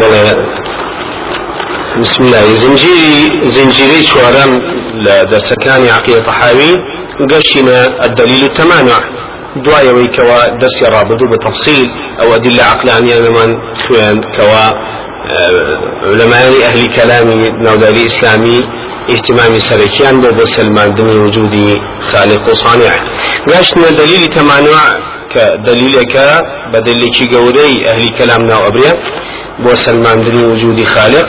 بڵێ بسم الله. زنجيري زنجيري شوارم لدرسكاني عقيدة طحاوي قشنا الدليل التمانع. دعاء ويكوا درس رابطه بتفصيل أو أدلة عقلانية من خوان كوا علماء أهل كلامي نوداري إسلامي اهتمامي بو بسلمان دني وجودي خالق وصانع قاشنا دليل تمانع كدليلك بدلك قولي أهل كلامنا وأبرياء بو سلمان دني وجودي خالق.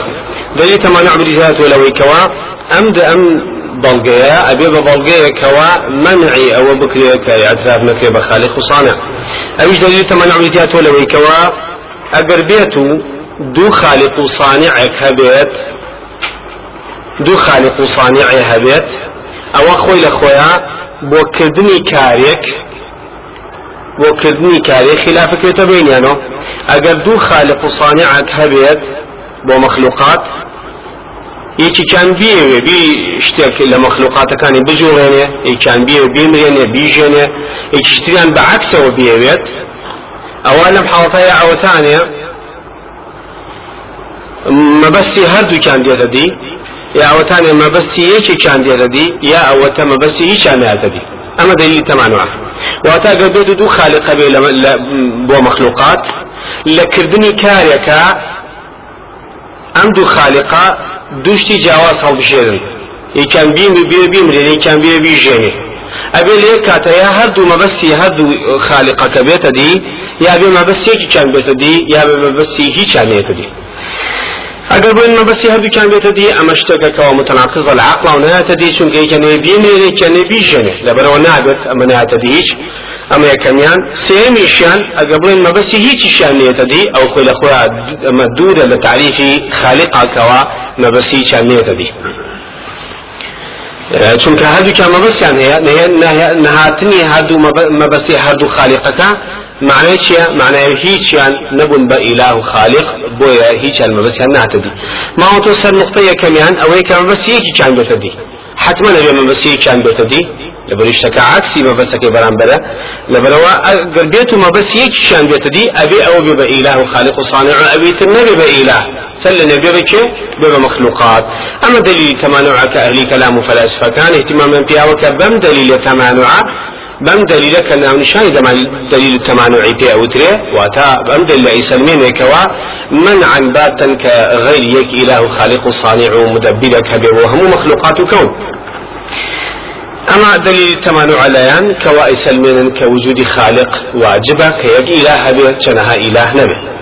دليل تمانع بريزات ولوي كوا أمد أم بلغيا أبي بلغيا كوا منعي أو بكري كاعتراف نكري بخالق وصانع. أيش دليل تمانع بريزات ولوي كوا أقر بيتو دو خالق وصانع هبيت دو خالق وصانع هبيت أو أخوي لأخويا بو كردني كاريك بۆ کردنی کاری خلافەکێتە بینیانەوە ئەگەر دوو خالق و صانعك هەبێت بۆ مەخلوقات یەکیان بیەوێ بی شتێک لە مەخلوقاتەکانی بجوڵێنێ یەکیان بیێ بمرێنێ بیژێنێ یەکیشتریان بەعکسەوە بێوێت ئەوە لەم حاڵەتەیە ئەوەتانێ مەبەستی هەردووکیان دێتە دی یا ئەوەتانێ مەبەستی یەکێکیان دێتە دی یا ئەوەتە مەبەستی هیچیان ناتە دی ئەمە دلیل تەمانوە واتا گەبێت دوو خالقە بێ بۆ مەخلوقات لە کردنی کارێکە ئەم دوو خالقا دوشتی جیاواز هەڵبژێرن یەکان بیم بێ بیمرێن یەکان بێ بیژێنێ ئەبێ لێ کاتەیە هەردوو مەبەستی هەردوو خالقەکە بێتە دی یا بێ مەبەستێکی چان بێتە دی یا بێ مەبەستی هیچیان نێتە دی ئەگەر بڵێن مەبەستی هەردووکیان بێتە دی ئەمە شتێکەکەەوە متەناقض العقل و نهاتە دی چونکە یەکەنێ بینێنێ کەنێ بیژێنێ لەبەرەوە نابێت ئەمە نهاتە دی هیچ. ئەمە یەکەمیان سێمیشیان ئەگە بڵێن مەبەستی هیچیشیان نێتە دی ئەو خۆی لە خۆیان ئەمە دوورە لە تعریفی خالقاکەوە مەبەستی چیان نێتە دی. چونکە هەردووکیان مەبەستیان هەیە نهاتنی هەردوو مەبەستی هەردوو خالقەکە معنای چییە معنای هیچیان نەبوون بە ئیلا و خالق بۆیە هیچیان مەبەستیان ناتەدی ماوەتۆ سەر نقطە یەکەمیان ئەوەی کە مەبەستی یەکیان بێتەدی حتما نەبێ مەبەستی یەکیان بێتەدی لبرشتك عكسي ما بسك بران بلا لبروا قربيت ما بس يكشان بيتدي أبي أو بيبا إله وخالق وصانع أبي تنبي بإله سل نبي بك بيبا مخلوقات. أما دليل تمانع كأهلي كلام فلاسفة كان اهتماما فيها وكبم دليل تمانع دليل كان نشان دليل التمانع في أوتري واتا بم دليل يسلمين كوا منعا باتا كغير يك إله خالق صانع مدبر كبير وهم مخلوقات كون أما دليل التمانع عليان كوا يسلمين كوجود خالق واجبة كيك إله به شنها إله نبي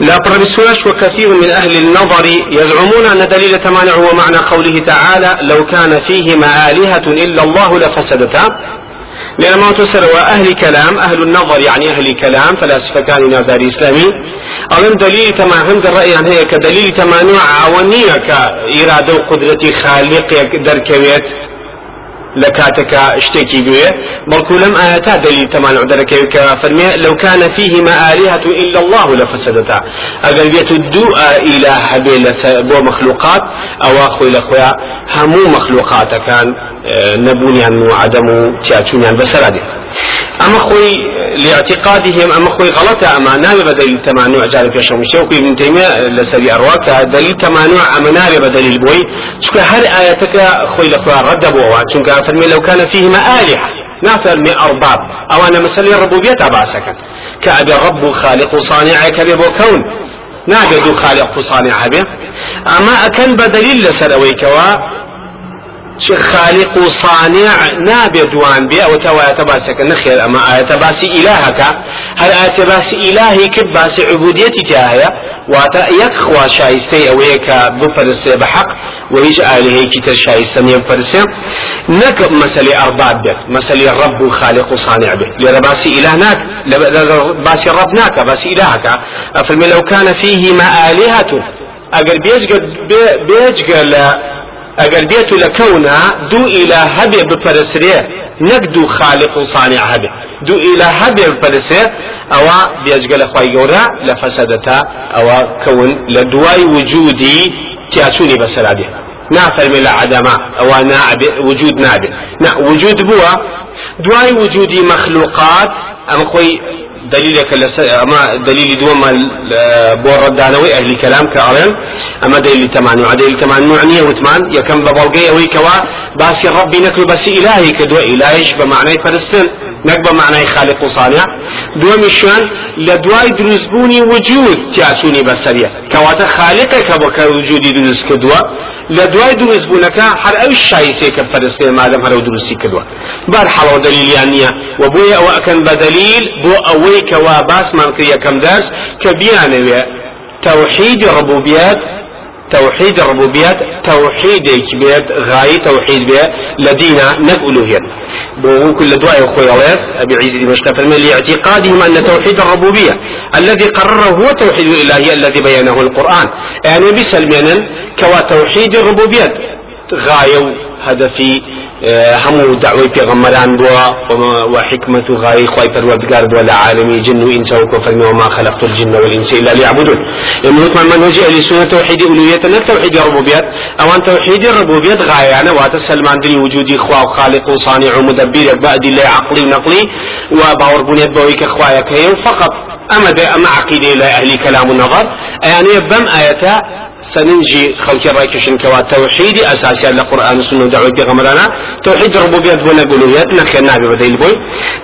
لا برمسوش وكثير من أهل النظر يزعمون أن دليل التمانع هو معنى قوله تعالى لو كان فيهما آلهة إلا الله لفسدتا. لأن ما تسر أهل كلام أهل النظر يعني أهل كلام فلاسفة كان نادار إسلامي أظن دليل تمام عند الرأي يعني هي كدليل تمانع عونية كإرادة وقدرة خالق دركويت لكاتك اشتكي به بل كلم آياتا دليل تمانع دركويت فرمي لو كان فيهما آلهة إلا الله لفسدتا. أقل بيت الدو إله بين بو مخلوقات أو أخو إلى أخويا همو مخلوقات كان نبوني عن عدم تياتوني أما خوي لاعتقادهم أما خوي غلطة أما نابي بدليل تمانع جاري في شوم شوكي ابن تيمية لسري أرواك دليل تمانع أما نابي بدليل بوي. شكا هر آياتك خوي لأخويا رد بوا شكا فرمي لو كان فيهما آلهة. نافر من أرباب. أو أنا مسألة الربوبية باسك كأبي رب خالق صانع كبيب وكون نابي خالق صانع به. أما أكن بدليل لسر أويكوا خالق صانع نابي دوان أو توا تباسك نخير اما آية باسي الهك هل آية باسي الهي كب باسي عبوديتي تاهي واتا يكخوا شايستي اويك بفرسي بحق وهيج آلهي كتر شايستني بفرسي نك مسألة أرباب بك مسألة رب خالق صانع بك لأن باسي إله ناك باسي رب ناك باسي إلهك فالمي لو كان فيهما آلهة أقل بيجقل بيجقل ئەگەر بێت و لە کەونا دوو ئیلا نەک دوو خالق و صانع هەبێ دوو ئیلا هەبێ بپەرسێ ئەوە بێجگە لە خی گەورە لە فەسەدەتا ئەوە کەون لە دوای وجودی تیاچوونی بەسەرادێ نافەرمێ لە عدەما نابێ وجود نابێ نا وجود بووە دوای وجودی مەخلوقات ئەم خۆی دليلك أما دليل دوما بور ردانوي أهل الكلام كارين أما دليل تمانع دليل تمانع نية وثمان يكم ببلغي اوي كوا باسي ربي نكل بس إلهي كدو إلهيش بمعنى فرستن نك بمعنى خالق وصانع. دوم شان لدواي دروزبوني وجود تياتوني بسرية. كواتا خالقك وجودي دروز كدوا لدواي دروزبونك هر أو الشايسي كفرستن مادم هر دروسي كدوا بار حلو دليل يعني وبويا وأكن بدليل بو اوي كوا باس من كم درس كبيانوي توحيد ربوبيات توحيد الربوبيات توحيد بيت غاية توحيد بيت لدينا نقوله بو كل دعاء خويا أبي عيسى دمشق فرمي لإعتقادهم أن توحيد الربوبية الذي قرره هو توحيد الإلهية الذي بينه القرآن. يعني بسلمنا كوا توحيد الربوبيات غاية هدفي همو دعوي پیغمبران بوا وحكمة غاي خواي پروردگار بوا لعالمي جن وإنس وكفر وما خلقت الجن والإنس إلا ليعبدون. يملك من منهج أهل السنة توحيد ألوهية توحيد الربوبيات أو أن توحيد الربوبيات غاية أنا واتسلمان دلي وجودي خوا وخالق وصانع ومدبر بأدلة عقلي ونقلي وباور بنيت بويك خوايا فقط. أما أما عقيدة إلى أهل كلام النظر يعني بم آياتا سننجي خلق رايكشن كوا توحيد أساسي القرآن والسنة دعوة بغمرانا توحيد الربوبية دون قلوبيات نخي النبي بديل بوي.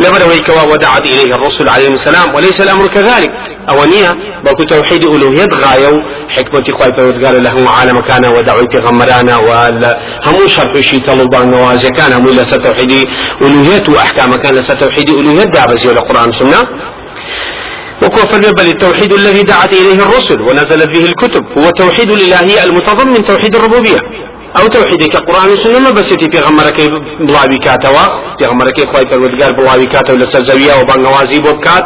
لبدا كوا ودعت إليه الرسل عليه السلام وليس الأمر كذلك. أونيها بكو توحيد ألوهية غاية حكمة خواي قال له عالم كان ودعوة بغمرانا ولا همو شرح شي طلبان نوازي كان همو لسا توحيد ألوهية وأحكام كان لسا توحيد ألوهية دعبزي القرآن والسنة. وكفر بل التوحيد الذي دعت إليه الرسل ونزلت به الكتب. هو توحيد الإلهية المتضمن توحيد الربوبية. أو توحيدك القرآن والسنة ما بس في غمرك بلاوي كاتوا في غمرك خواي پروردگار بلاوي كاتوا لسزوية وبانغوازي بوكات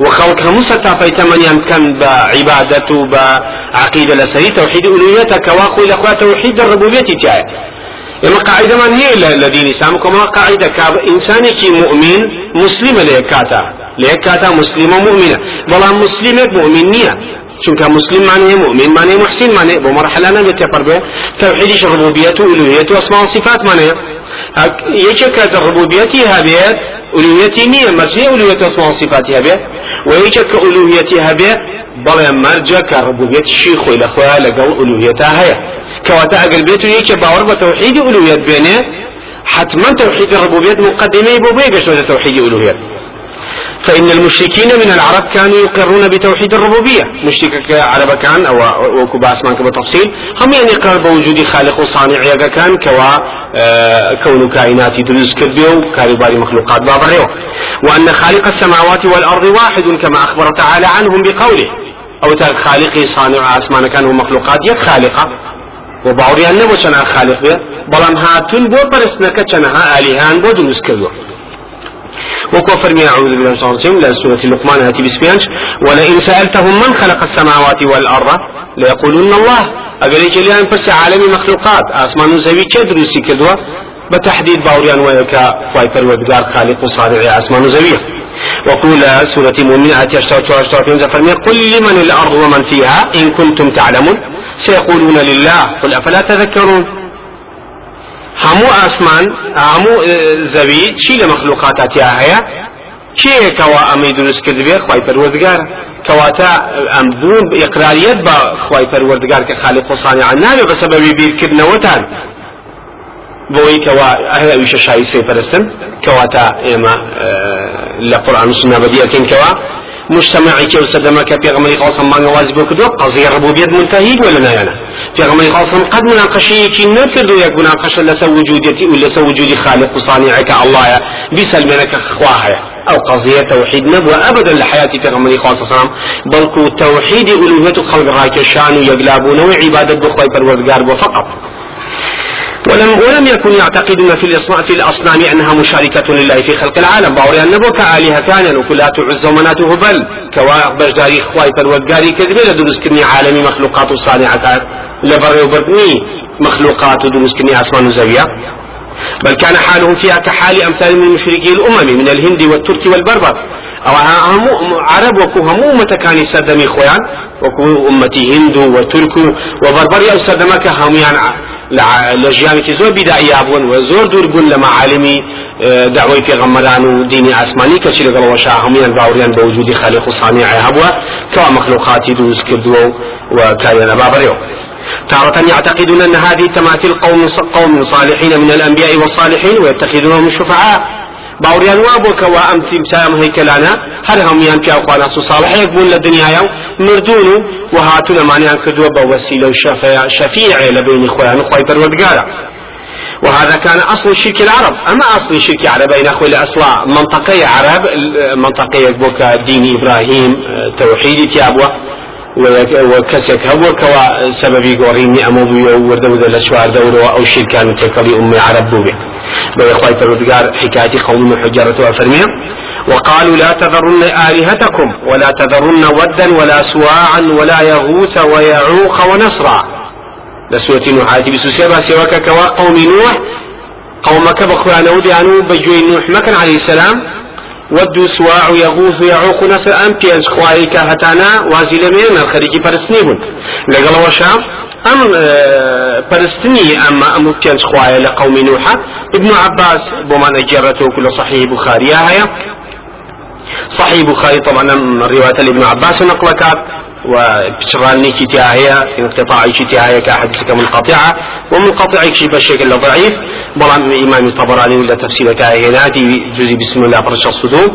وخلق هم ستافي تمنيان كان بعبادة بعقيدة لسري توحيد ألوهيتك واخو إلى توحيد الربوبية تاعي اما قاعدة من هي لدين الإسلام كما قاعدة كاب إنساني مؤمن مسلم ليكاتا ليكاتا مسلمة مؤمنة. بلا مسلمة مؤمنية چونکە مسلم معنی مؤمن معنی محسن معنی بۆ مرحلة نبێت تێپەر بێ توحيدش ربوبية وألوهية وأسماء وصفات معنی يجك الربوبية هبيت ألوهية نية مرجع ألوهية أسماء وصفات هبيت ويجك ألوهية هبيت شی خۆی لە خۆیان لەگەڵ ئولوهێتا هەیە. کەواتە ئەگەر بێت و یەکێ باوەڕ بە تەوحیدی ئولوهێت بێنێ حتما توحيد الربوبية مقدمة بوبية قشرة توحيد ألوهية فإن المشركين من العرب كانوا يقرون بتوحيد الربوبية. مشرك عرب كان أو وكبا أسمان بتفصيل هم يعني قرر بوجود خالق وصانع كان كوا آه، كون كائنات دروس كبيو كارباري مخلوقات بابريو. وأن خالق السماوات والأرض واحد كما أخبر تعالى عنهم بقوله. أو خالقي صانع أسمان كانوا مخلوقات يك خالقة. وباوريان نبو چنا خالق بيه. بلام هاتون بو پرسنك چنها آلهان بو دروس كبيو وكو فرمي أعوذ بالله من الشيطان الرجيم. سورة لقمان هاتي بسبيانش. ولئن سألتهم من خلق السماوات والأرض ليقولون الله. أقول لي أن بس عالم مخلوقات. أسمان زوي كدروسي كدوا بتحديد باوريان ويكا فاي فرودگار خالق وصانع أسمان زوية وقول سورة مؤمنة هاتي أشتر فرمي قل لمن الأرض ومن فيها إن كنتم تعلمون. سيقولون لله قل أفلا تذكرون؟ همو آسمان همو زوی چی لە مەخلوقاتاتیا هەیە؟ کێکەوە ئەمەی دروست کرد بێ خی پەروەردگار؟ کەواتە ئەم بوون ئقراریت بە خی پەروەردگار کە خالی قسانی نابێ بە سەبەبی بیرکردنەوەتان. بۆی کەوا هەیە ویشە شای سێپەرستن کەواتە ئێمە لە قورآن سنە بەدیەکەین کەوا. مجتمعي كي وسلم كبيغمري قاسم بان واز بكدو قضية ربوبية منتهي ولا نايانا بيغمري قاسم قد مناقشة كي نكردو يك مناقشة لسا وجوديتي ولا سا وجودي خالق وصانعك الله بسلمنك خواها أو قضية توحيد نبوة. أبدا لحياتي بيغمري قاسم صلى بل توحيد ألوهية خلق راكشان يقلابون وعبادة بخوي بالوردقار فقط. ولم ولم يكن يعتقدون في الإصنام في الأصنام أنها مشاركة لله في خلق العالم. باوري أن نبوك آلهة كان وكلات عز ومنات هبل كوا بجداري خواي فالوقاري كذبه لدروس كني عالمي مخلوقات صانعة. لبر وبرني مخلوقات ودروس كني أسمان زوية. بل كان حالهم فيها كحال أمثال من مشركي الأمم من الهند والترك والبربر أو عرب وكو هم متكاني سدمي خويان وكو أمتي هند وترك وبربر أو سدمك هم يعني لە ژیانێکی زۆر بیدایا بوون و زۆر دوور بوون لە معالمی آه، داوای پێغەمبەران و دینی ئاسمانی کەچی لەگەڵەوە هەمویان باوریان بە وجودی خالق و صانع هەبووە کەوا مەخلوقاتی دروست کردووە و کاریانە بابڕێەوە تارة يعتقدون أن هذه تماثيل قوم قوم صالحين من الأنبياء والصالحين ويتخذونهم شفعاء. باوریان وا بۆ کەوا ئەم تیمسایەم هەیکەلانە هەر هەمویان پیاخوانا سو ساڵحەیەک و مردون و و هاتوونە مانیان کردووە بە وەسیلە و شەفیع لە بینی وهذا كان أصل الشرك العرب. أما أصل الشرك العرب أين أخوي؟ لأصلا منطقة عرب منطقة بوكا دين إبراهيم توحيد تيابوة. وكسك هبو كوا سببي قوريني أمو بيو وردو ذا لشوار دورو أو شركان تكالي أمي عرب بوبي. بي إخوائي تردقار حكاية قوم حجرة وفرمية وقالوا لا تذرن آلهتكم ولا تذرن ودا ولا سواعا ولا يغوث ويعوق ونصرا. لسورة نوح آية بسوسيبا سواك كوا قوم نوح. قومك بخوانا وديانو بجوي نوح مكان عليه السلام. ود سواع يغوث يعوق نسر ام بينج خواهي كهتانا وازي لمين الخريجي فرسني بون لقل وشام أم فرستني اما أم بينج خواهي لقوم نوحا ابن عباس بمان أجرته كل صحيح بخاري. هيا. صحيح بخاري طبعا رواية ابن عباس نقلكات وبشراني كتيا هي انقطاع كتيا هي كأحاديث منقطعة ومنقطع كشي بالشكل ضعيف. بلان إمام الطبراني ولا تفسير كاهناتي جزي بسم الله برش الصدور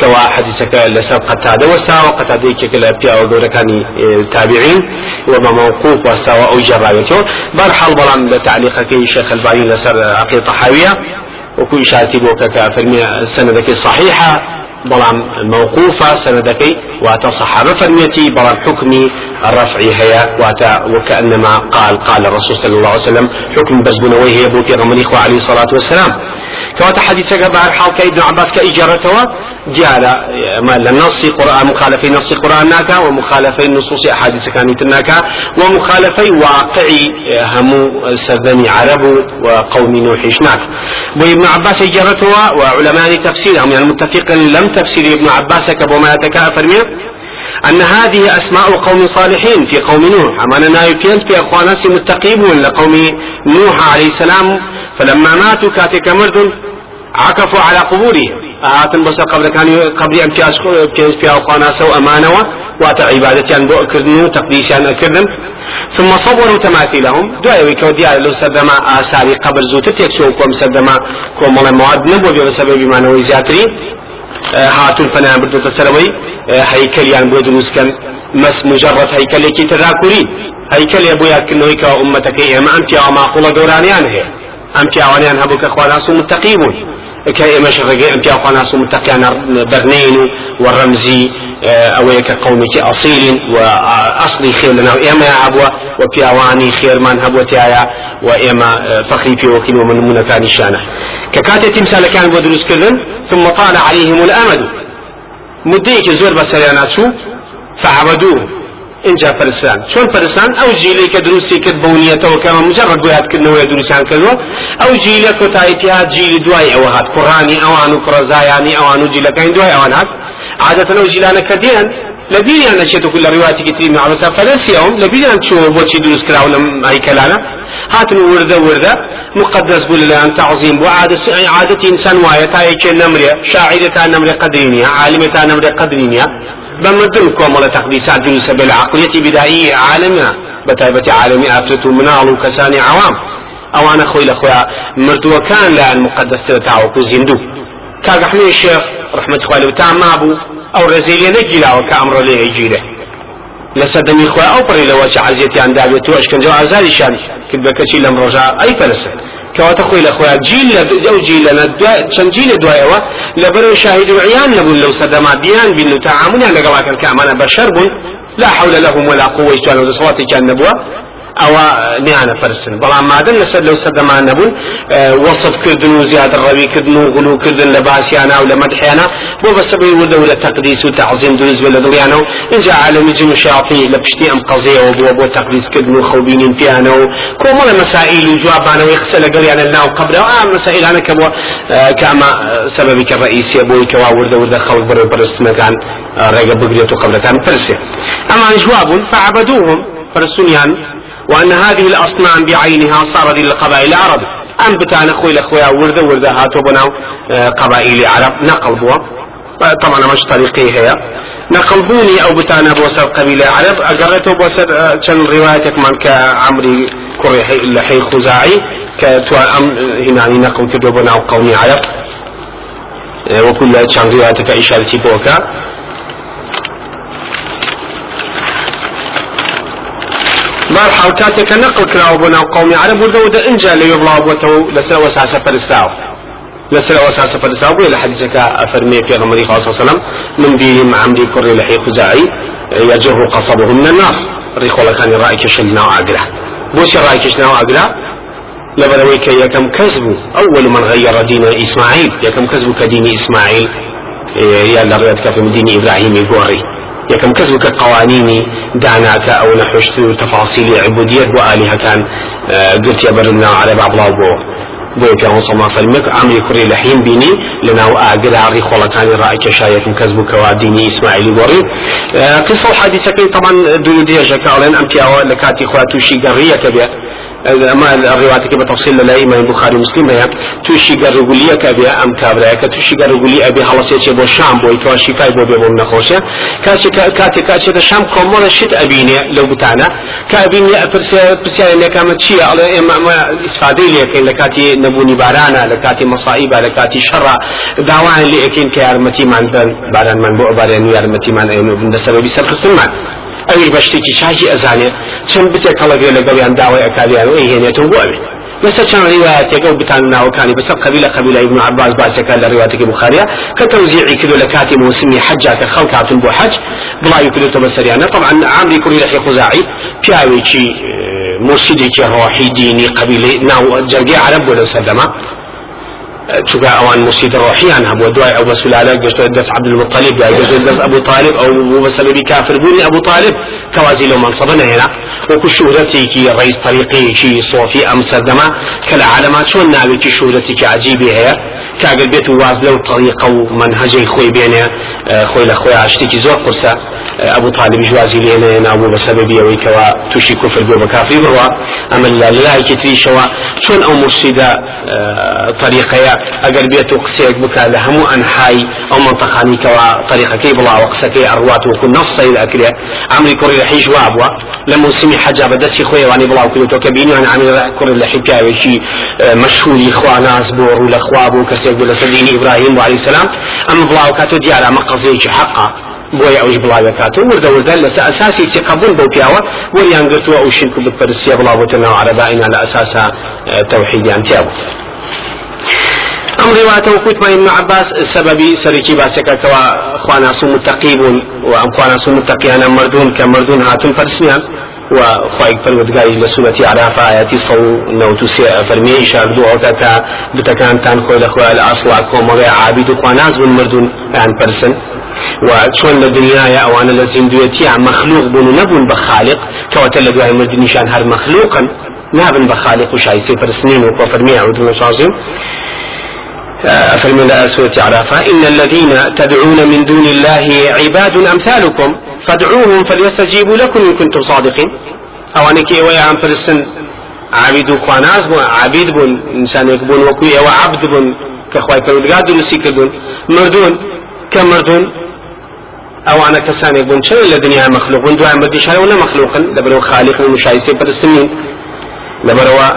كوا حديثك لسر قتادة وسا وقتادة كلا ابتيا ودورة كان آه، تابعين. وما موقوف وسا أو جرايته برحل بلان لتعليقك الشيخ الباني لسر عقيدة طحاوية وكل إشارتي بوكا كفرمي السندك الصحيحة. بەڵام مووقوفە سەنەدەکەی واتە صحابة فرميتي بەڵام حكمي الرفع هي واتا وكأنما قال قال الرسول صلى الله عليه وسلم حكم بس بنوي هي بوتي غمريخ عليه الصلاة والسلام. كواتا حديثك بعد حال كإبن عباس كإجارته جعل ما لنص قرآن مخالفي نص قرآن ناكا ومخالفي نصوص أحاديث كانت ناكا ومخالفي واقعي همو سردني عرب وقوم نوح ناك وابن عباس إجارته وعلماء تفسير هم يعني متفق لم تفسير ابن عباس كبما يتكافر منه أن هذه أسماء قوم صالحين في قوم نوح. أما أنا يبينت في أخواناس متقيبون لقوم نوح عليه السلام. فلما ماتوا كاتك مرد عكفوا على قبورهم. هاتن بس قبل كان قبل أن في أخواناس وأمانة وأت عبادتيان بو أكردن تقديسيان أكردن ثم صوروا تماثيلهم. دعوا ويكوديا لو سدما آثاري قبر زوتت يكسو كوم سدما كوم مواد نبو بسبب ما نوي زياتري هاتون فنا بردو تسروي هيكل يعني بو دروس كان مس مجرد هيكل كي تذاكري هيكل يا بويا كنوي كا امتك اما أنت يا معقوله دورانيان هي أنت يا وانيان هبوك اخوانا سو متقيمون. كي إما شرقي أنت يا اخوانا سو متقيان برنين والرمزي ئەوەیە کە قومێکی ئەسیلین و ئەسلی خێر لەناو ئێمە هەبووە و پیاوانی خێرمان هەبووتیایە و ئێمە فەخری پێوەکین و منمونونەکانی شانە کە کاتێک تیمسالەکان بۆ دروستکردن ثم طال عليهم الأمد. مدەیەکی زۆر بەسەریان ناچوو فعبدوه. اینجا پرسان چۆن پرسان ئەو جیلی کە دروستی کرد بەونیەتەوە کەمە مجرد بۆیاتکردنەوەی دروستیان کردوە ئەو جیلە کۆتاییتی هات جیلی دوای ئەوە هات. کوڕانی ئەوان و کوڕزایانی ئەوان و جیلەکانی دوای ئەوان هات. عادەتەن ئەو جیلانە کردیان لبيان نشيت كل روايات كتير مع مسا فلسيهم لبيان شو بوشي دروس كراو لم هاي كلانا هاتن وردة وردة. مقدس بول لأن تعظيم وعادة عادة إنسان وايا تاي نمرة شاعرة تا نمرة قدرينيا عالمة تا نمرة قدرينيا بمدن كومل تقديسات دروس بالعقلية بدائية عالمة بتايبة عالمي أفلت منال وكساني عوام. أو أنا خوي لأخويا مردوة كان لأن مقدس تتعوق زندو. كاقحني الشيخ رحمة خوالي وتعم مابو ئەو ڕێزیلێ نەگیراوە کە ئەمڕۆ لێ ئەیگیرێ لە سەردەمی خۆی ئەو پڕی لەوە چ عزیەتیان داوێت و ئەشکەنجە و ئازاریشان کرد بە کەچی لەم ڕۆژە ئەی پەرسن کەواتە خۆی لە خۆیان جیل لە ئەو جیل لە چەند جیل لە دوایەوە لە بەرەو شاهید و عیان نەبوون لەو سەردەما بیان بین و تعاملیان لەگەڵاکەن کە ئەمانە بەشەر بوون لا حول لهم ولا قوة إلا بالله صلاتي كان نبوة ئەوە نیانە پرسن بەڵام مادن لەسەر لەو سەردەمان نەبوون وەسف کردن و زیادر ڕەویکردن و غلوکردن لە باسییانە و لە مەدحیانە بۆ بەسەبەی وردە و لە تەقدیس و تعظیم دروست لە دڵیانە و اینجا عالمی جن و شیاطی لە پشتی ئەم قەزەیەوە بووە بۆ تەقلیدکردن و خەوبینین پیانە و کۆمەڵە مەسائیل و جوابانەوەی قسە لەگەڵیانە ناو قبرەوە ئا مەسائلانە کە بووە کە ئەمە سەبەبی کە ڕئیسیە بۆی کەوا وردە وردە خەڵک بەرەو پەرستنەکان ڕێگە بگرێت و قبلەکان پرسێ ئەمان جوابون فعبدوهم پرسونیان وأن هذه الأصنام بعينها صارت للقبائل العرب. أم بتانا خوي لأخويا وردة وردة هاتو بناو آه، قبائل عرب. نقل بوا طبعا مش طريقي هي. نقلبوني أو بتانا بوسر قبيلة عرب. اقرأته بوسر كان روايتك من كعمري كريحي لحي خزاعي كتوا أم هنا نقل كدو بناو قومي عرب. وكل كان روايتك اشارتي بوكا. بارحال كاتك نقل كراو بناو قومي عرب ودا انجا ليبلا بوتو لسا وساسة فرساو لسر وساسة فرساو إلى حديثك أفرمي في غمري صلى الله عليه وسلم. من ديهم عمدي كري لحي خزاعي. يجر قصبه من النار. ريخولا كان رأيك شلنا وعقله بوش رأيك شلنا وعقله لبرويك يكم كذب. أول من غير دين إسماعيل. يكم كذب كدين إسماعيل. يا لغيتك في دين إبراهيم يقوري يكم كذبك قوانين دعناك أو نحشت تفاصيل عبودية وآلهة كان قلت يا برنا على بعض الله بۆی پێ سەما فەرمێک ئەمری کوڕی لە حین بینی لەناو ئاگراری خۆڵەکانی ڕای کێشایەکم کەس بووکەوە دینی ئیسماعیلی گۆڕی قصە و حادیسەکەی طبعا دوو دێژەکە ئەڵێن ئەم پیاوە لە کاتی اما الروايات بتفصيل لا إمام البخاري مسلم هي توشي قرقولية كابي أم كابرايا توشي قرقولية أبي خلاص يتي بو شام يتوا شفاي بو بي بو نخوشة كاتي كاتي كاتي شام كومولا شت أبيني لو بتاعنا كأبيني أبرسي برسي أنا كامت شيء على إما ما استفادة لي كين لكاتي نبوني بارانا لكاتي مصائب لكاتي شر. دعوان لي كين كيارمتي من باران من بو باران يارمتي من أينو بندسبب سرخصن من. ئەوی بەشتێکی چاکی ئەزانێ چەند بتێک کەڵەگەێ لەگەڵیان داوای ئەکاریان و هێنێتەوە بۆ ئەوێ لەسەر چەند ڕیوایەتێکە و بتان ناوەکانی بەسەر قبیلە قبیلە ابن عباس باسەکە لە ڕیواتێکی بخاریە کە تەوزیعی کردو لە کاتی موسمی حەجا کە خەڵک هاتون بۆ حەج بڵاوی کردوتە بەسەریانە طبعا عامری کوڕی لەحی خوزاعی پیاوێکی مرشدێکی ڕۆحی دینی قبیلەی ناو جەرگی عرب بۆ لەو سەردەما چونکە ئەوان مسید ڕۆحیان هەبوو دوای ئەو بەسولالە گەشتە دەست عبد المطلب گەشتە دەست ئەبو طالب ئەو بەسەبەبی کافر بوونی ئەبو طالب. کەوازی لەو منصبە نهێنا وەکو شوهرەتێکی ڕئیس طریقەیەکی صۆفی ئەم سەردەما کە لە عالەما چۆن ناوێکی شوهرەتێکی عجیبی هەیە کاگەر بێت و واز لەو طریقە و منهجەی خۆی بێنێ خۆی لە خۆی شتێکی زۆر قرسە ئەبوو طالب جوازی لێنێ نابوو بە سەبەبی ئەوەی کەوا تووشی کوفر بۆ بە کافری بڕوە ئەمە لە لایەکی تریشەوە چۆن ئەو مرشیدە طریقەیە ئەگەر بێت و قسێک بکە لە هەموو ئەنحای ئەو منتەخانی کەوا طریقەکەی بڵاوە قسەکەی ئەڕوات وەکو نەفسەی ئەکرێ ئەمری کوڕی لە حیش وابووە لە موسمی حەجا بەدەستی خۆی وانی بڵاو کردو کە بینیان ئەمری کوڕی لە حیکاوێکی مەشهوری خواناس بۆ ڕوو لە خوا بوو کەسێک بوو لەسەر دینی ئیبراهیم وعليه السلام. ئەم بڵاو کاتۆ دیارە ئەمە قەزەیەکی حەقا بۆی ئەوش بڵاوەکاتەوە وردە وردە لەسەر ئەساسی سێقبول بەو پیاوە وەریان گرتووە ئەو شرک و بتپەرستیە بڵاوەتە ناو عەرەبائینا لە ئەساسا تەوحیدیان تیابوو ئەم ڕێواتە وکوتمان ابن عباس سەبەبی سەرکی باسەکە کەوا خواناس و متەقی بوون و ئەم خواناس و متەقیانە مردون کە مردون هاتون پەرسیان و خواهی پەروەردگاری لە سوەتی عرافە ئاەتی سە و نەوت و سێ فەرمیە ئیشاردووەکە تا بتەکانتان خۆی لە خۆی لە ئاسڵا کۆمەڵی عابید و خواناز بوون مردون یان پرسن و چۆن لە دنیاە ئەوانە لە زیندوێتیان مەخلوق بوون و نەبوون بە خالق کەواتە لە دوای مردنیشان هەر مەخلوقن نابن بە خالق و شایسته پرسنین و کۆ شازیم فرمنا سورة عرافة إن الذين تدعون من دون الله عباد أمثالكم فادعوهم فليستجيبوا لكم إن كنتم صادقين. أو أنك إيوة عم فرسن عبيد خواناز بون عبيد بون إنسان يكبون وكو إيوة عبد بون كخواي فرودقاد دون سيكردون مردون كمردون أو أنا كسان يكبون شنو الدنيا مخلوقون دعاء مردي شاي ولا مخلوقا دبروا خالق ومشايسين فرسنين لبروا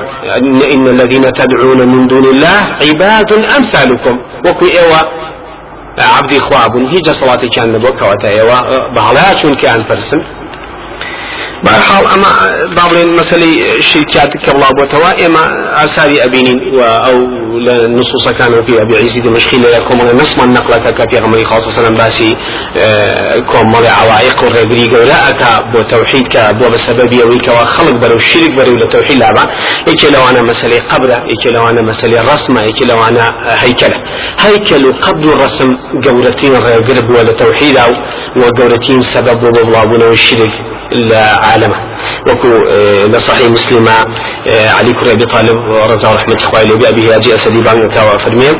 إن الذين تدعون من دون الله عباد أمثالكم. وكو إيوا عبدي خواب هي صلاتي كان نبوك وتا إيوا بهلا كان فرسن بارحال أما بعض المسألة شركات كالله بوتوا إما اثاري أبينين أو لنصوص كان في أبي عيسى دمشقي لكم نسمع النقلة كفي غمري خاصة سلام باسي كوم مالي عوائق والرقري ولا اتا بو توحيد كبو بسبب يويك وخلق برو الشرك برو لتوحيد لعبا إيكي لو أنا مسألة قبرة إيكي لو أنا مسألة رسمة إيكي لو أنا هيكلة. هيكل قبل الرسم قورتين الرقرب ولا توحيد أو وقورتين سبب وبلابون والشرك العالم وكو لصحيح مسلم علي كري أبي طالب رضا رحمة اخوائي لو بابي أجي اسدي بانك فرمين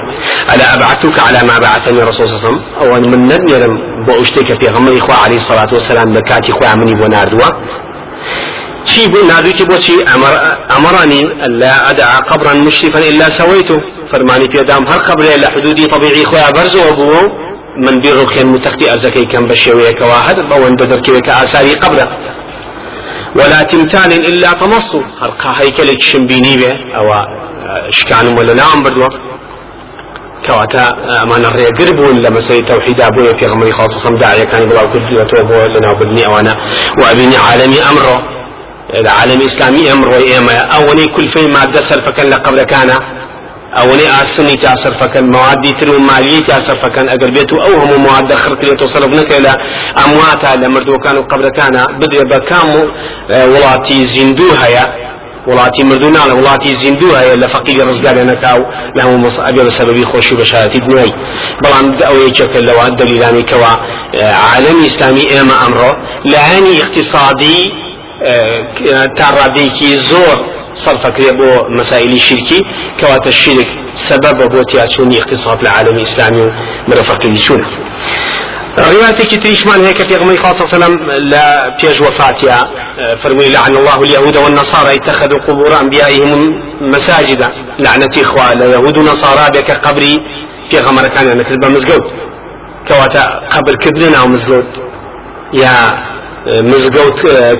ألا أبعثك على ما بعثني الرسول صلى الله عليه وسلم. أو من نديرم بو اشتك في غمر إخوة عليه الصلاة والسلام بكاتي إخوة مني بوناردوا شي بو نادوتي بوشي أمر أمرني ألا أدعى قبرا مشرفا إلا سويته. فرماني في دام هر قبر إلا حدودي طبيعي خويا برزو أبوه من بيرو خير متختي أزكي كان بشيوية كواحد بدر كيوية كآثاري قبره. ولا تمثال إلا طمصوا هرقا هيكلك شنبيني به؟ أو شكان ولا نعم بدوا كواتا أمان الريا قربون لما سي توحيد أبويا في غمري خاصة داعية كان بلا كل توبوا لنا وبدني أوانا. وأبيني عالمي أمره. العالم الإسلامي أمره. إيما أوني كل في مادة سلفكا لقبل كان ئەوەی ئاسنی تاسەرفەکەن موادی تر و مالیی تاسەرفەکەن ئەگەر بێت و ئەو هەموو موادە خرکرێت و سەرف نەکە لە ئەمواتە لە مردوەکان و قبرەکانە بدرێ بە کام و وڵاتی زیندوو هەیە وڵاتی مردونان وڵاتی زیندوو هەیە لە فەقیری ڕزگارێ نەکاو لە هەموو مەسئبێ بە سەبەبی خۆشی و بەشارەتی دنیای بەڵام ئەو یەکێکە لەوە دەلیلانی کەوە عالەمی ئیسلامی ئێمە ئەمڕۆ لە هەنی اقتصادی تا ڕادێکی زۆر صرفك بو مسائل شركي كوات الشرك سبب بو تياتشوني اقتصاد العالم الإسلامي مرفق يشون روايتك تريشمان هيك في غمي عليه وسلم لا بيج وفاتها فرمي لعن الله اليهود والنصارى اتخذوا قبور أنبيائهم مساجدا لعنة إخوة اليهود ونصارى بك قبري في غمر كان أنا كذب مزقود كواتا قبر كدنا أو مزقود يا مزقود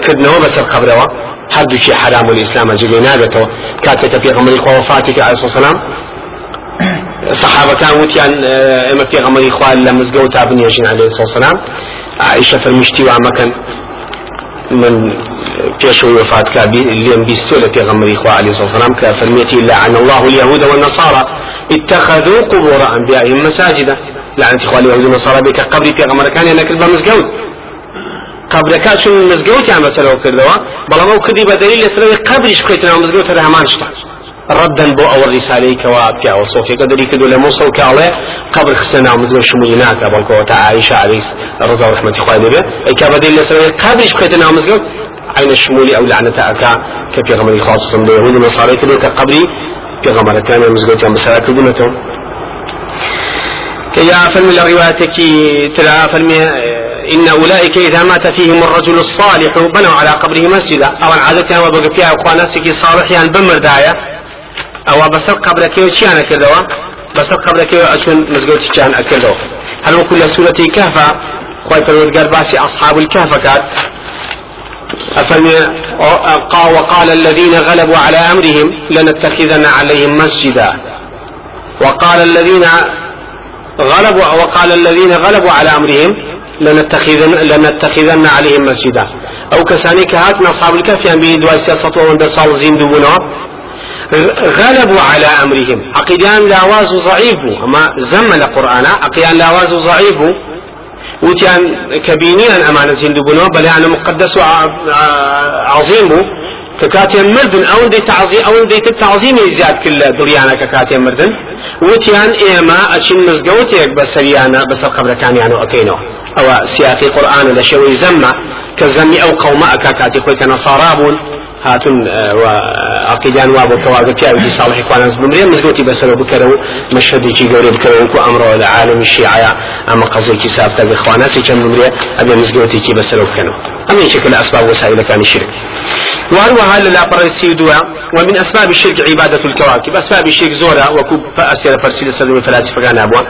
كدنا وبس القبر هەردووشی حرام و ئیسلامە جلێ نابێتەوە. کاتێکە پێغەمەری خۆوەفاتێکی علیه السلام صحابەکان وتیان ئێمە پێغەمەری خوال لە مزگەوت تا بنێژین عليه السلام عائشة فرمشتی وا مەکەن. من پێشەوەی وفات کا لێم بیستۆ لە پێغەمەری خوا عليه السلام کە فرمێتی لعن الله اليهود والنصارى. اتخذوا قبور أنبيائهم مساجدا. لعنة إخوة اليهود والنصارى بك قبري في غمر كان ينكل بمزقود قبرەکە چون مزگەوتیان بەسەرەوە کردەوە بەڵام ئەو کردی بە دلیل لەسەرەوەی قبریش بخیتنەوە مزگەوتە لە هەمان شتە. ڕدن بۆ ئەوە ڕیسالەی کەوا پیاوە سۆفیەکە دەری کردو لە مووسڵ کاڵێ قبر خستە ناو مزگەوت شمولی ناکە بەڵکەوە تا عیشە علیس ڕزا ڕحمەتی خوای دەبێ ئەیکا بە دلیل لەسەرەوەی قبریش بخیتە ناو مزگەوت عین شمولی ئەو لعنەتە ئەکا کە پێغەمبەری خاصم لە یهود و نصارەی کردو کە قبری پێغەمبەرەکان مزگەوتیان بەسەرا کردوونەتەوە. كي يعفل من الرواية تلا فرمي إن أولئك إذا مات فيهم الرجل الصالح بنوا على قبره مسجدا. أو عادة وبقى فيها أخواناسك صالح يعني بمردايا. أو بسر قبرك وشيانا كذوا بسر قبرك وأشون مزقوت كان أكذوا هل وكل سورة كهفة؟ خوي فرودقار باسي أصحاب الكهفة كات وقال الذين غلبوا على أمرهم لنتخذن عليهم مسجدا. وقال الذين غلبوا وقال الذين غلبوا على أمرهم لنتخذن, لنتخذن عليهم مسجدا. أو كساني كهاتنا أصحاب الكهف يعني بيد سياسة وند صال زين دبنا غلبوا على أمرهم. عقيدان لأواز ضعيف. أما زم القرآن عقيدان لأواز ضعيف. وتيان كبينيا أمانة زين دبنا بل يعني مقدس وعظيم ككاتين مردن أو دي تعظيم أو دي التعظيم زياد كل دليانا ككاتين مردن. وتيان إيما أشين مزقوتيك بسريانا بس القبر كان يعني أكينو أو سياقي قرآن لشوي زمة كزمي أو قوم أكاكاتي خوي كنصارابون. هاتون وعقيدان وابو كواغا كاوي صالح كوانا بمريم مزقوتي بسر بكرو مشهدي كي قولي بكرو. كو أمره العالم الشيعة. أما قصدي كي سابتا بإخوانا سي كم بمريم أبي مزقوتي كي بسر بكرو. أما شكل أسباب وسائل كان الشرك. وهروها لا برسي دوا ومن أسباب الشرك عبادة الكواكب. أسباب الشرك زورا وكوب فأسير فرسي لسلم الفلاسفة كان أبوا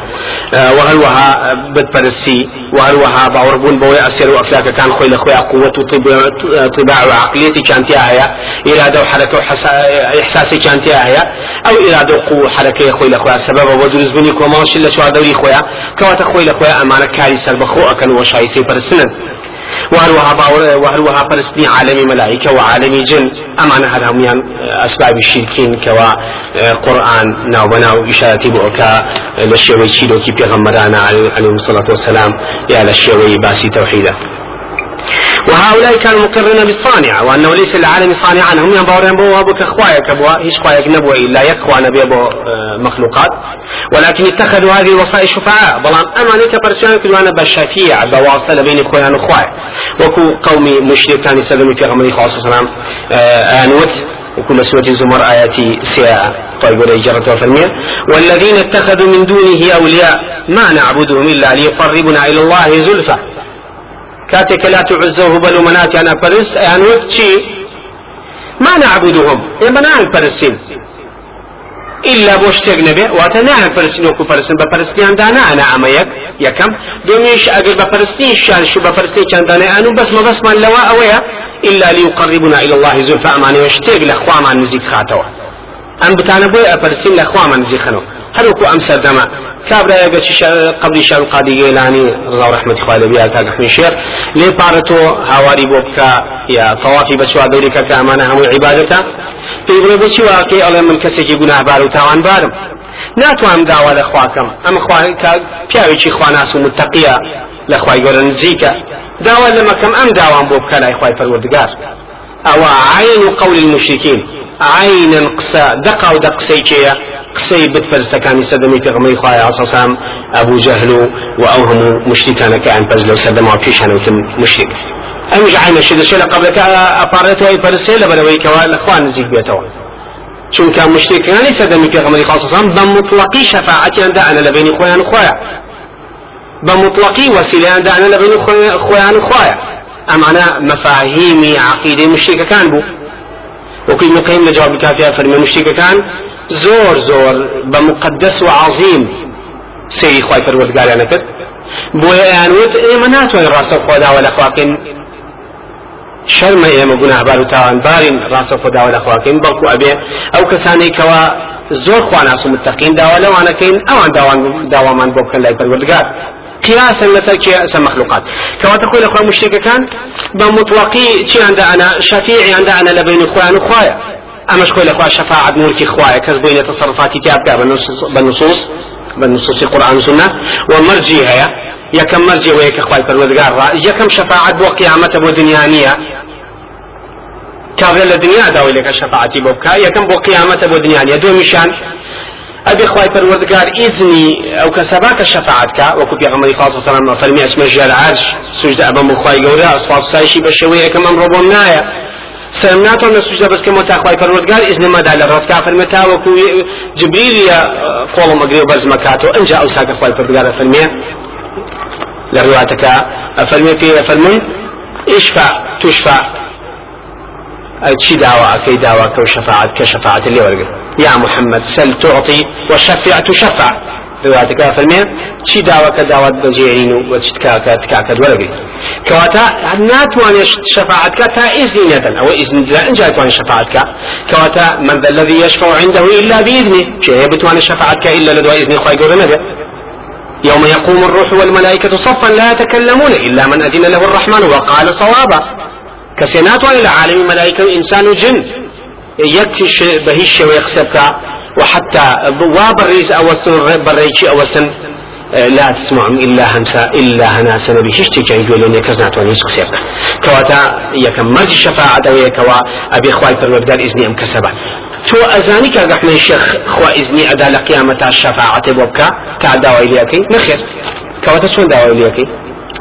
وهروها بد برسي وهروها باوربون بوي أسير وأفلاك كان خوي لخويا قوة طباع وعقليتي كانت هي إرادة وحركة وإحساسي كانت هي أو إرادة وقوة حركة خوي لخويا. سبب ودرز بني كوما شلة شوار دوري خويا. كواتا خوي لخويا أمانة كاري سر بخو أكن وشايسي برسنن. وهروها باور وهروها برسني عالمي ملائكة وعالمي جن. أمانة هذا هم أسباب الشركين كوا قرآن ناو بناو إشارة بوكا للشيوي تشيلو كي بيغمرانا عليه الصلاة والسلام يا للشيوي باسي توحيدا وهؤلاء كانوا مقرين بالصانع وأنه ليس للعالم صانعا هم ينبغون بو ابو كخوايا كبوا هيش خوايا نبوا إلا يكوى نبي ابو مخلوقات. ولكن اتخذوا هذه الوصايا شفعاء. بلان امانك برسيان كدوا أنا بشفيع بواصل بين خويا وخوايا وكو قومي مشرك كان يسلم في غمري خاص صلى انوت وكل سورة الزمر آياتي سياء. طيب ولا إجارة وفرمية والذين اتخذوا من دونه أولياء ما نعبدهم إلا ليقربنا إلى الله زلفى. كاتك لا تعزوه بل منات أنا برس يعني وقت ما نعبدهم إما نعم فرسين. إلا بۆ شتێک نەبێ واتە نایە پرسین وەکو پرسن بە پرستیاندانا ئەنا ئەمە یەک یەکەم دومیش ئەگەر بە پرستی شانش و بە پرستی چەندانە ئەن و بەسمە بەسمان لەوە ئەوەیە إلا ليقربنا إلى الله زلفى أماني وشتێک لە خوامان نزیک خاتەوە ئەم بتانە بۆی ئەپەرسین لە خوامان نزیخنەوە هەروکو ئەم سەردەمە کابراەگە قبلی شار قادی گێلانی ڕزا ڕحمەتی خوالەبی کاکەحمی شێر لێ پارەتۆ هاواری بۆ بکە یا تەوافی بەچوا دەوریکە کە ئەمانە هەمووی عیبادەتە پێی بڵێ بۆچی واقعی ئەڵێ من کەسێکی گوناهبار و تاوانبارم ناتوانم داوا لە خواکەم ئەم پیاوێکی خواناس و متەقیە لە خوای گەورە نزیکە. داوا لەمەکەم ئەم داوام بۆ بکە لای خوای پەروەردگار. ئەوە عین قول المشركين عینا قسە دقا و دەقسەی قسەی بتپەرستەکانی سەدەمی پێغمەی خوای ئاساسام ئەبوو جەهل و و ئەو هەموو مشتیکانەکەیان پەز لەو سەردەما پێشانوتم مشتێک ئەم عینەشی دەشێت لە قبلەکە ئەپارێتەوەی پەرسێ لە بەرەوەی کەوا لەخوا نزیک بێتەوە چونکە مشتێکانی سەدەمی پێغمەی خاصسان بە مطلقی شەفاعەتیاندا ئەنە لە بینی خۆیان خۆیە بە مطلقی وەسیلیاندا ئەنە لە بینی خۆیان خۆیە ئەمانە مەفاهیمی عقیدەی مشتێکەکان بوو وكل مقيم لجواب الكافية فرمي مشتيك كان زور زور بمقدس وعظيم سيري خواي فرودگار يعني كد بويا يعني وت إيه ناتوين راسو خدا ولا خواكين شرم ئێمە گوناهبار و تاوانبارین ڕاستە خۆدا و لەخواکەین بەڵکو ئەبێ ئەو کەسانەی کەوا زۆر خواناس و متەقین داوا لەوانەکەین ئەوان داوامان بۆ بکەن لای پەروەردگار. قياسا مثلا أسا مخلوقات كما تقول أخوة مشتكة كان بمطلقي تي عند أنا شفيعي عند أنا لبين أخوان أخوايا أما شكوي أخوة شفاعة ملكي أخوايا كذبين تصرفاتي تابع بالنصوص بالنصوص القرآن والسنة. ومرجي هيا يكم مرجي ويك أخوة الپروردگار يكم شفاعة بو قيامة بو دنيانية كافر الدنيا داوي لك شفاعتي بوكا يكم بو قيامة بو دنيانية دو مشان أبي خواي پروردگار إذني أو كسباك شفاعتك وكو بيغمري خاصة سلام فرمي اسمه جيال عاج سجد أبا مخواي قولا أصفاص سايشي بشوية كمان ربون نايا ناتو أن سجد بس كما تاخواي پروردگار إذن ما دال الرد كافر متا وكو جبريل يا قول مقري وبز مكاتو أنجا أو ساك خواي پروردگار فرمي لروايتك فرمي في فرمي اشفع تشفع چی داوا ئەەکەی داواکە و شەفاعت کە شەفاعت لێ وەرگن یا محەممەد سەل تعطی وشەفع تشفع رواتەکە فەرمێ چی داواکە داوات بەجێرین و وە چتکاکە تکاکەت وەرگیت کەواتە ناتوانێت شەفاعتکە تا ئیزنی نەدەن ئەوە ئیزن ئەنجا توانێت شەفاعتکە کەواتە من ذا الذي يشفع عنده إلا بإذنه. شيء بتوانێت شەفاعتکە إلا لدواء إذن خواهي نبي يوم يقوم الروح والملائكة صفا لا يتكلمون إلا من أذن له الرحمن وقال صوابا. عالمی مەلایکە و ئینسان و جن شێوەیە قسە بکە وحتى وا بەڕێز ئەوەستن بەڕێکی ئەوەستن لا تسمعهم إلا همسا إلا هناسا نبي گوێ لێ کەس ناتوانێت قسێ بکە کەواتە یەکەم مەرجی شەفاعەت ئەوەیەکەوە ئەبێ خوای پەروەردگار ئیزنی ئەم کەسە بە تۆ ئەزانی کە گەحمەی شێخ خوا ئیزنی ئەدا لە قیامەتا شەفاعەتێ بۆ بکە تا داوای لێەکەی نەخێت کەواتە چۆن داوای لێەکەی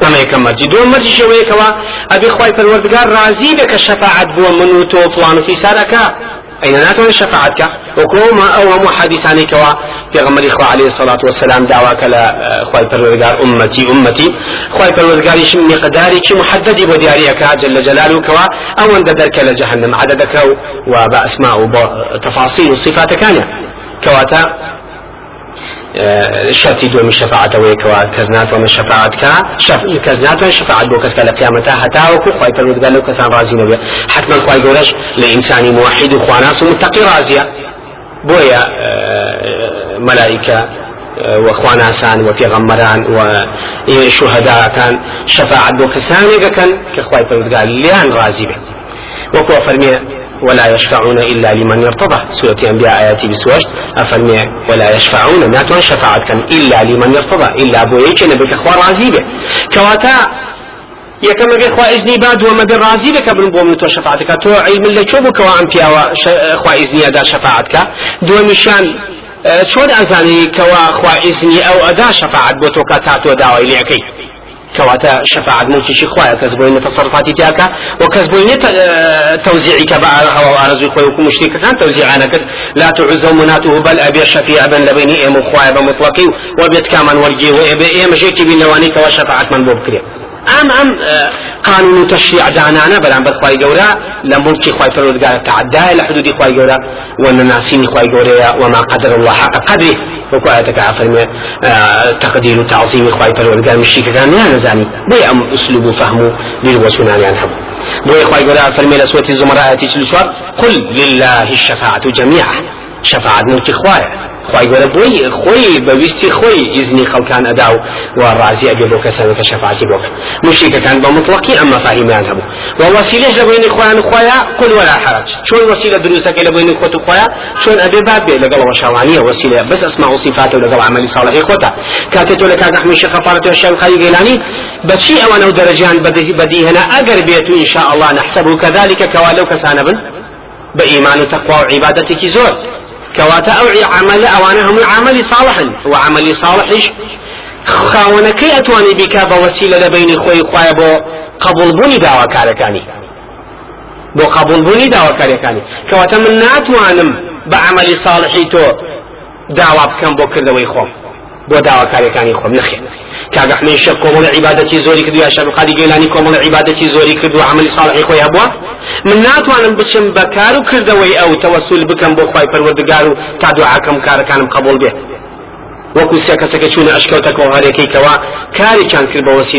ئەمە یەکەم مەرجی دووەم مەرجی شەوەیەکەوە ئەبێ خی پەروەردگار ڕازی بێ کە شەفاعت بووە من و تۆ و فیسارەکە أين ناتوان شفاعتك؟ وكما أو هم حديثاني كوا. في غمر إخوة عليه الصلاة والسلام دعواك لا خواي پروردگار أمتي أمتي. خواي پروردگار يشم مقداري كي محدد بدياريك جل جلاله كوا. أو أن درك لجهنم عددك وبأسماء وتفاصيل صفاتك كان كواتا شرطی دومی شفاعتەوەی کەوا کەس ناتوانە شفاعتکە کەس ناتوان شفاعت بۆ کەسکە لە قیامەتا هەتاوەکو خی پەروەردگار لەو کەسان ڕازی نەبێ حتما خی گەورەش لە ئینسانی موحید و خواناس و متقی ڕازیە مەلائیکە وخواناسان وپێغەممەران و شوهداکان شفاعت بۆ کەسانێکەکەن کە خی پەروەردگار لیان بێت وەکو فەرمیێ ولا يشفعون إلا لمن يرتضى سورة أنبياء آياتي بسوش أفرمي ولا يشفعون ناتون شفاعت كان إلا لمن يرتضى إلا بويك نبيك أخوار رازيبه كواتا یەکەم بێ خوا ئیزنی با دووەمە بێ ڕازی بێکە بن بۆ من تۆ شەفاعتەکە تۆ عیلم لە چۆ بکەوە ئەم پیاوە خوا ئیزنیەدا شەفاعتکە دووەمیشان چۆن ئەزانی کەوا خوا ئیزنی ئەو ئەدا شەفاعت بۆ تۆ کە تا تۆ داوای لێەکەی كواتا شفاعة ملكي خوايا كسبوين تصرفاتي تاكا وكسبوين توزيعي كبا هوا وارزو خوي وكم مشترك كان توزيع أنا لا تعز مناته بل ابي شفيع بن لبيني ايم خوايا بمطلقي وبيت كامان ورجي وابي ايم جيتي بين لواني كوا شفاعة من بوبكري أم أم قانون تشريع دانانا بلان بخواي جورا لملكي خواي فرودگار تعدى لحدود خواي جورا وان ناسين خواي جورا وما قدر الله حق قدره. وكو آياتك عفرمي تقدير تعظيم خواي فرودگار مشيك كان يا نزاني بي ام اسلوب فهمو للوسنان ينحب بي خواي جورا فرمي لسوة الزمر آياتي قل لله الشفاعة جميعا شفاعة ملكي خواي خی گەورە بۆی خۆی بەویستی خۆی ئیزنی خەڵکان ئەدا و و ڕازی ئەبێ بۆ کەسانەکە شەفاعتی بۆکە مشریکەکان بە مطلقی ئەمە فاهیمیان هەبوو و وسیلەش لە بوینی خۆیان خۆیان قل ولا حرج. چۆن وسیلە دروستەکە لە بوینی خۆت و خۆیان چۆن ئەبێ باب بێ لەگەڵ وەشاوانیە وسیلە بەس ئەسما و صفات و لەگەڵ عملی صالحی خۆتا کاتێ تۆ لە کاک ئەحمد شێخ خەفارەت و شێخ خەلی گەیلانی بچی ئەوانە و دەرەجیان بەدی هەنا ئەگەر بێت الله نحسبه كذلك كوا لو كسانە بن بإيمان وتقوى وعبادتك زور. كواتا أو عمل أوانا هم عمل صالح وعمل صالح خاونەکەی ئەتوانی بیکا بە وسیلە لە بینی خۆی خوای بۆ قبولبوونی داواکارەکانی. بۆ قبولبوونی داواکاریەکانی. کەواتە من ناتوانم بە عملی ساڵحی تۆ داوا بکەم بۆ کردەوەی خۆم بۆ داواکاریەکانی خۆم کاگە حمەی شە کۆمەڵە عیباەتی زۆری کرد یا شەمقادی گەلانی کۆمەڵە عیباەتی زۆری کرد و عملی ساڵحی خۆی هەبووە؟ من ناتوانم بچم بەکار و کردەوەی ئەو تەوەسول بکەم بۆ خی پەروەردگار و تا دوعاکەم کارەکانم قبول بێ. وەکو سیا کەسەکە چوونە ئەشکەوتەکەەوە هەرێکەکەوە کارێکیان کرد بەوەسی